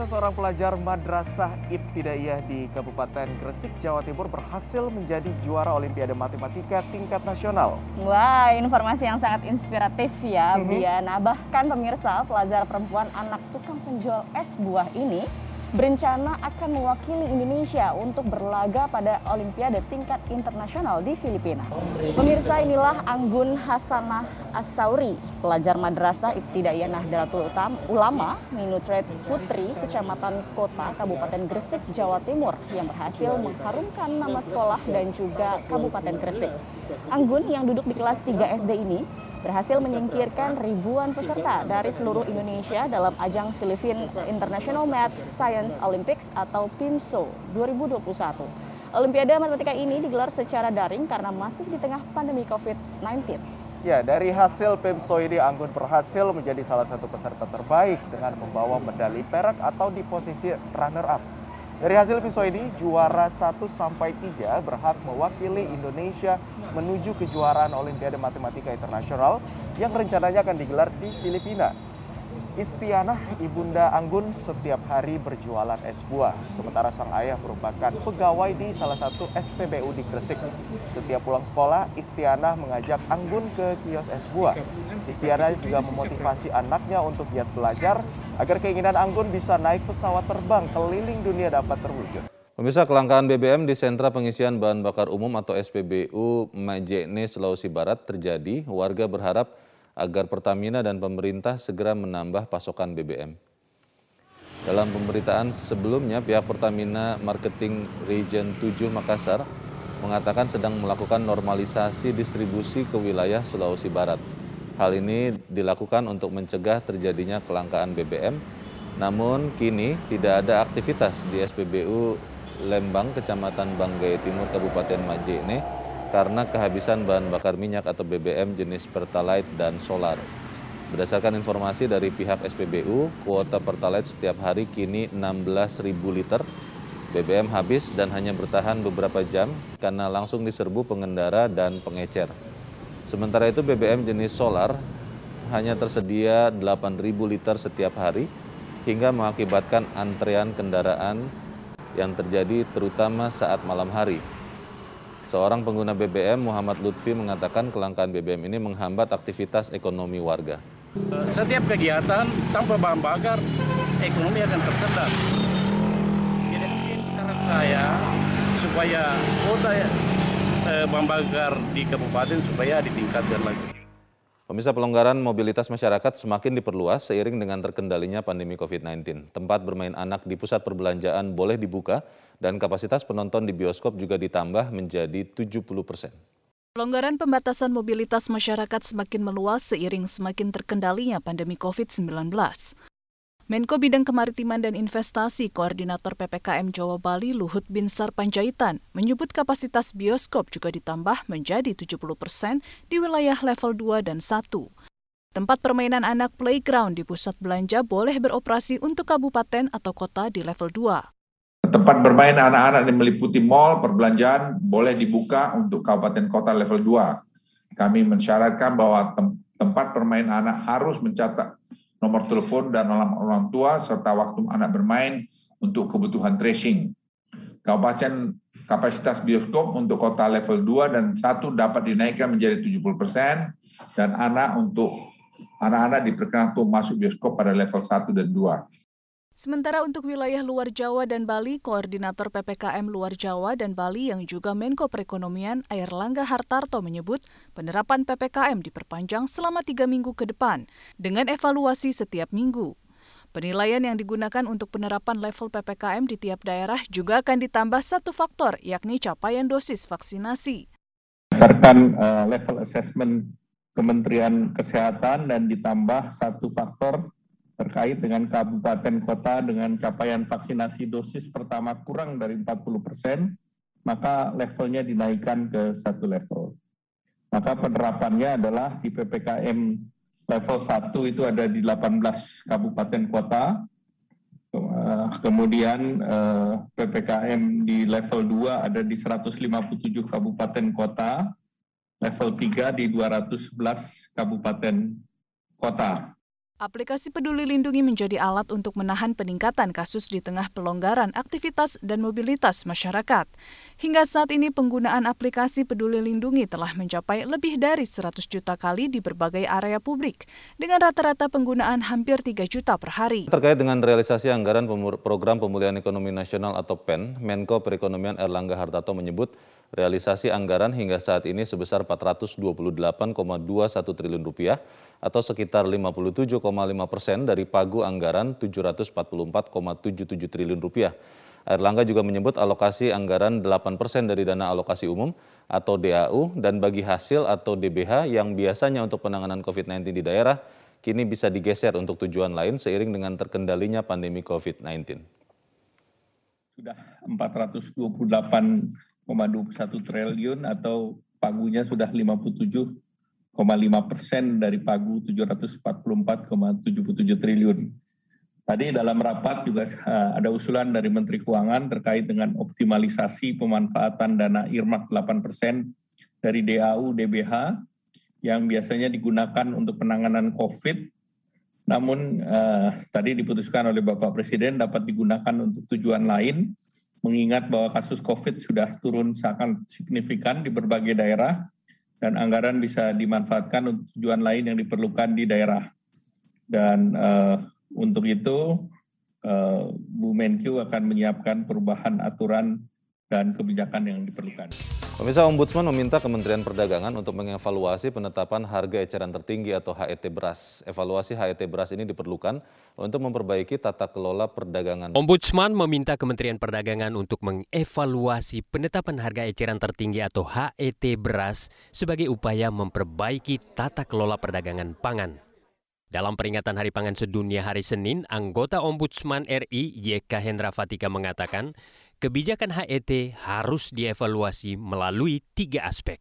Pemirsa seorang pelajar Madrasah Ibtidaiyah di Kabupaten Gresik, Jawa Timur berhasil menjadi juara Olimpiade Matematika tingkat nasional. Wah, informasi yang sangat inspiratif ya, mm -hmm. Nah, bahkan pemirsa, pelajar perempuan anak tukang penjual es buah ini berencana akan mewakili Indonesia untuk berlaga pada Olimpiade tingkat internasional di Filipina. Pemirsa inilah Anggun Hasanah Asauri, pelajar Madrasah Ibtidaiyah Nahdlatul Ulama Minutret Putri, Kecamatan Kota, Kabupaten Gresik, Jawa Timur yang berhasil mengharumkan nama sekolah dan juga Kabupaten Gresik. Anggun yang duduk di kelas 3 SD ini berhasil menyingkirkan ribuan peserta dari seluruh Indonesia dalam ajang Philippine International Math Science Olympics atau PIMSO 2021. Olimpiade Matematika ini digelar secara daring karena masih di tengah pandemi COVID-19. Ya, dari hasil PIMSO ini Anggun berhasil menjadi salah satu peserta terbaik dengan membawa medali perak atau di posisi runner-up. Dari hasil pisau ini, juara 1 sampai 3 berhak mewakili Indonesia menuju kejuaraan Olimpiade Matematika Internasional yang rencananya akan digelar di Filipina. Istianah Ibunda Anggun setiap hari berjualan es buah, sementara sang ayah merupakan pegawai di salah satu SPBU di Gresik. Setiap pulang sekolah, Istianah mengajak Anggun ke kios es buah. Istianah juga memotivasi anaknya untuk giat belajar agar keinginan Anggun bisa naik pesawat terbang keliling dunia dapat terwujud. Pemirsa kelangkaan BBM di sentra pengisian bahan bakar umum atau SPBU Majene, Sulawesi Barat terjadi. Warga berharap agar Pertamina dan pemerintah segera menambah pasokan BBM. Dalam pemberitaan sebelumnya, pihak Pertamina Marketing Region 7 Makassar mengatakan sedang melakukan normalisasi distribusi ke wilayah Sulawesi Barat. Hal ini dilakukan untuk mencegah terjadinya kelangkaan BBM, namun kini tidak ada aktivitas di SPBU Lembang, Kecamatan Banggai Timur, Kabupaten Majene karena kehabisan bahan bakar minyak atau BBM jenis Pertalite dan solar. Berdasarkan informasi dari pihak SPBU, kuota Pertalite setiap hari kini 16.000 liter. BBM habis dan hanya bertahan beberapa jam karena langsung diserbu pengendara dan pengecer. Sementara itu BBM jenis solar hanya tersedia 8.000 liter setiap hari hingga mengakibatkan antrean kendaraan yang terjadi terutama saat malam hari. Seorang pengguna BBM Muhammad Lutfi mengatakan kelangkaan BBM ini menghambat aktivitas ekonomi warga. Setiap kegiatan tanpa bahan bakar, ekonomi akan tersendat. Jadi mungkin saran saya supaya kota eh, bahan bakar di kabupaten supaya ditingkatkan lagi. Pemirsa pelonggaran mobilitas masyarakat semakin diperluas seiring dengan terkendalinya pandemi COVID-19. Tempat bermain anak di pusat perbelanjaan boleh dibuka dan kapasitas penonton di bioskop juga ditambah menjadi 70 persen. Pelonggaran pembatasan mobilitas masyarakat semakin meluas seiring semakin terkendalinya pandemi COVID-19. Menko Bidang Kemaritiman dan Investasi Koordinator PPKM Jawa Bali Luhut Binsar Panjaitan menyebut kapasitas bioskop juga ditambah menjadi 70 persen di wilayah level 2 dan 1. Tempat permainan anak playground di pusat belanja boleh beroperasi untuk kabupaten atau kota di level 2. Tempat bermain anak-anak yang meliputi mall, perbelanjaan boleh dibuka untuk kabupaten kota level 2. Kami mensyaratkan bahwa tempat permain anak harus mencatat nomor telepon dan alamat orang tua, serta waktu anak bermain untuk kebutuhan tracing. Kabupaten kapasitas bioskop untuk kota level 2 dan 1 dapat dinaikkan menjadi 70% dan anak untuk anak-anak diperkenankan masuk bioskop pada level 1 dan 2. Sementara untuk wilayah luar Jawa dan Bali, Koordinator PPKM luar Jawa dan Bali yang juga Menko Perekonomian Air Langga Hartarto menyebut penerapan PPKM diperpanjang selama tiga minggu ke depan dengan evaluasi setiap minggu. Penilaian yang digunakan untuk penerapan level PPKM di tiap daerah juga akan ditambah satu faktor, yakni capaian dosis vaksinasi. Berdasarkan uh, level assessment Kementerian Kesehatan dan ditambah satu faktor terkait dengan kabupaten kota dengan capaian vaksinasi dosis pertama kurang dari 40 persen, maka levelnya dinaikkan ke satu level. Maka penerapannya adalah di PPKM level 1 itu ada di 18 kabupaten kota, eh, kemudian eh, PPKM di level 2 ada di 157 kabupaten kota, level 3 di 211 kabupaten kota. Aplikasi Peduli Lindungi menjadi alat untuk menahan peningkatan kasus di tengah pelonggaran aktivitas dan mobilitas masyarakat. Hingga saat ini penggunaan aplikasi Peduli Lindungi telah mencapai lebih dari 100 juta kali di berbagai area publik, dengan rata-rata penggunaan hampir 3 juta per hari. Terkait dengan realisasi anggaran Program Pemulihan Ekonomi Nasional atau PEN, Menko Perekonomian Erlangga Hartarto menyebut realisasi anggaran hingga saat ini sebesar 428,21 triliun rupiah atau sekitar 57,5 persen dari pagu anggaran 744,77 triliun rupiah. Erlangga juga menyebut alokasi anggaran 8 persen dari dana alokasi umum atau DAU dan bagi hasil atau DBH yang biasanya untuk penanganan COVID-19 di daerah kini bisa digeser untuk tujuan lain seiring dengan terkendalinya pandemi COVID-19. Sudah 428,21 triliun atau pagunya sudah 57 persen dari pagu 744,77 triliun. Tadi dalam rapat juga eh, ada usulan dari Menteri Keuangan terkait dengan optimalisasi pemanfaatan dana IRMAK 8 persen dari DAU DBH yang biasanya digunakan untuk penanganan COVID. Namun eh, tadi diputuskan oleh Bapak Presiden dapat digunakan untuk tujuan lain, mengingat bahwa kasus COVID sudah turun sangat signifikan di berbagai daerah dan anggaran bisa dimanfaatkan untuk tujuan lain yang diperlukan di daerah. Dan uh, untuk itu uh, Bu Menkyu akan menyiapkan perubahan aturan dan kebijakan yang diperlukan. Pemirsa Ombudsman meminta Kementerian Perdagangan untuk mengevaluasi penetapan harga eceran tertinggi atau HET beras. Evaluasi HET beras ini diperlukan untuk memperbaiki tata kelola perdagangan. Ombudsman meminta Kementerian Perdagangan untuk mengevaluasi penetapan harga eceran tertinggi atau HET beras sebagai upaya memperbaiki tata kelola perdagangan pangan. Dalam peringatan Hari Pangan Sedunia hari Senin, anggota Ombudsman RI YK Hendra Fatika mengatakan kebijakan HET harus dievaluasi melalui tiga aspek.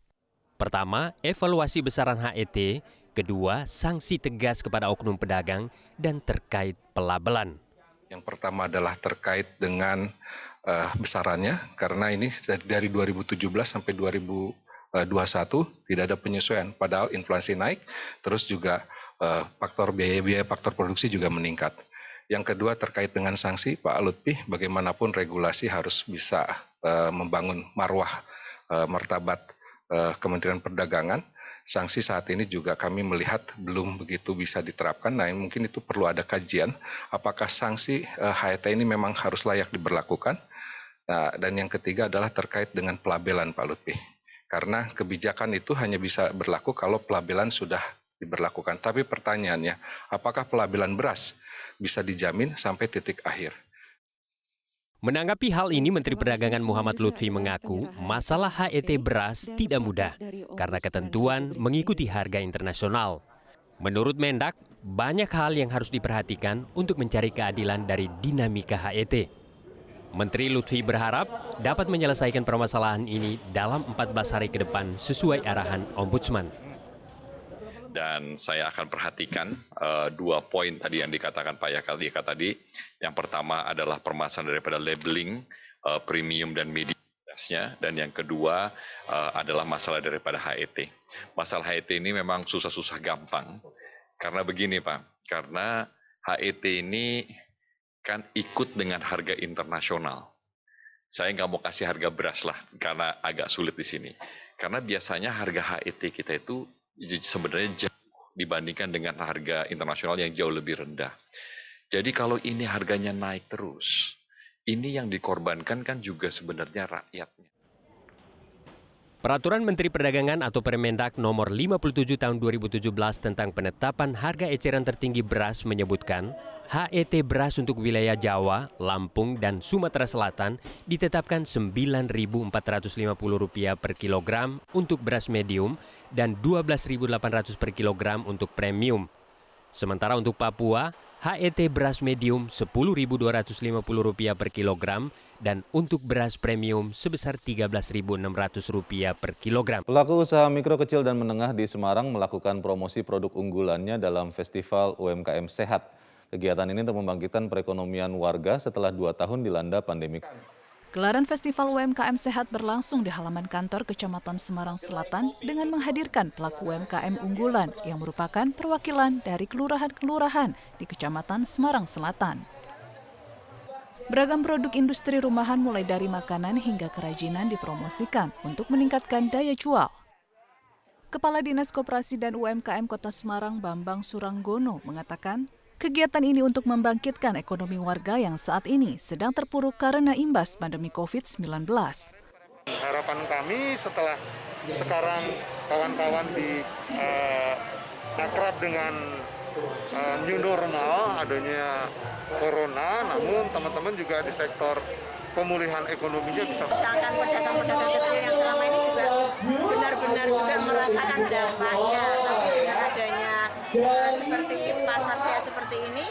Pertama, evaluasi besaran HET. Kedua, sanksi tegas kepada oknum pedagang. Dan terkait pelabelan. Yang pertama adalah terkait dengan uh, besarannya, karena ini dari 2017 sampai 2021 tidak ada penyesuaian, padahal inflasi naik, terus juga Eh, faktor biaya-biaya faktor produksi juga meningkat. Yang kedua terkait dengan sanksi, Pak Lutfi, bagaimanapun regulasi harus bisa uh, membangun marwah uh, martabat uh, Kementerian Perdagangan. Sanksi saat ini juga kami melihat belum begitu bisa diterapkan. Nah, mungkin itu perlu ada kajian apakah sanksi uh, HET ini memang harus layak diberlakukan. Nah, dan yang ketiga adalah terkait dengan pelabelan Pak Lutfi. Karena kebijakan itu hanya bisa berlaku kalau pelabelan sudah diberlakukan. Tapi pertanyaannya, apakah pelabelan beras bisa dijamin sampai titik akhir? Menanggapi hal ini, Menteri Perdagangan Muhammad Lutfi mengaku masalah HET beras tidak mudah karena ketentuan mengikuti harga internasional. Menurut Mendak, banyak hal yang harus diperhatikan untuk mencari keadilan dari dinamika HET. Menteri Lutfi berharap dapat menyelesaikan permasalahan ini dalam 14 hari ke depan sesuai arahan Ombudsman dan saya akan perhatikan uh, dua poin tadi yang dikatakan Pak Yaka tadi. Yang pertama adalah permasalahan daripada labeling uh, premium dan medium dan yang kedua uh, adalah masalah daripada HET. Masalah HET ini memang susah-susah gampang karena begini Pak, karena HET ini kan ikut dengan harga internasional. Saya nggak mau kasih harga beras lah karena agak sulit di sini. Karena biasanya harga HET kita itu sebenarnya jauh dibandingkan dengan harga internasional yang jauh lebih rendah. Jadi kalau ini harganya naik terus, ini yang dikorbankan kan juga sebenarnya rakyatnya. Peraturan Menteri Perdagangan atau Permendak nomor 57 tahun 2017 tentang penetapan harga eceran tertinggi beras menyebutkan HET beras untuk wilayah Jawa, Lampung, dan Sumatera Selatan ditetapkan Rp9.450 per kilogram untuk beras medium dan Rp12.800 per kilogram untuk premium. Sementara untuk Papua, HET beras medium Rp10.250 per kilogram dan untuk beras premium sebesar Rp13.600 per kilogram. Pelaku usaha mikro kecil dan menengah di Semarang melakukan promosi produk unggulannya dalam Festival UMKM Sehat. Kegiatan ini untuk membangkitkan perekonomian warga setelah dua tahun dilanda pandemi. Gelaran Festival UMKM Sehat berlangsung di halaman kantor Kecamatan Semarang Selatan dengan menghadirkan pelaku UMKM unggulan yang merupakan perwakilan dari kelurahan-kelurahan di Kecamatan Semarang Selatan. Beragam produk industri rumahan mulai dari makanan hingga kerajinan dipromosikan untuk meningkatkan daya jual. Kepala Dinas Koperasi dan UMKM Kota Semarang Bambang Suranggono mengatakan, kegiatan ini untuk membangkitkan ekonomi warga yang saat ini sedang terpuruk karena imbas pandemi COVID-19. Harapan kami setelah sekarang kawan-kawan di uh, akrab dengan uh, new normal adanya corona, namun teman-teman juga di sektor pemulihan ekonominya bisa. Misalkan pedagang-pedagang kecil yang selama ini juga benar-benar juga merasakan dampaknya, uh, seperti pasar saya seperti ini,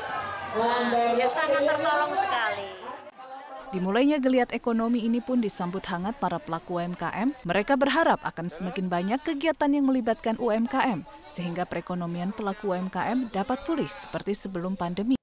uh, ya sangat tertolong sekali. Dimulainya geliat ekonomi ini pun disambut hangat para pelaku UMKM. Mereka berharap akan semakin banyak kegiatan yang melibatkan UMKM, sehingga perekonomian pelaku UMKM dapat pulih seperti sebelum pandemi.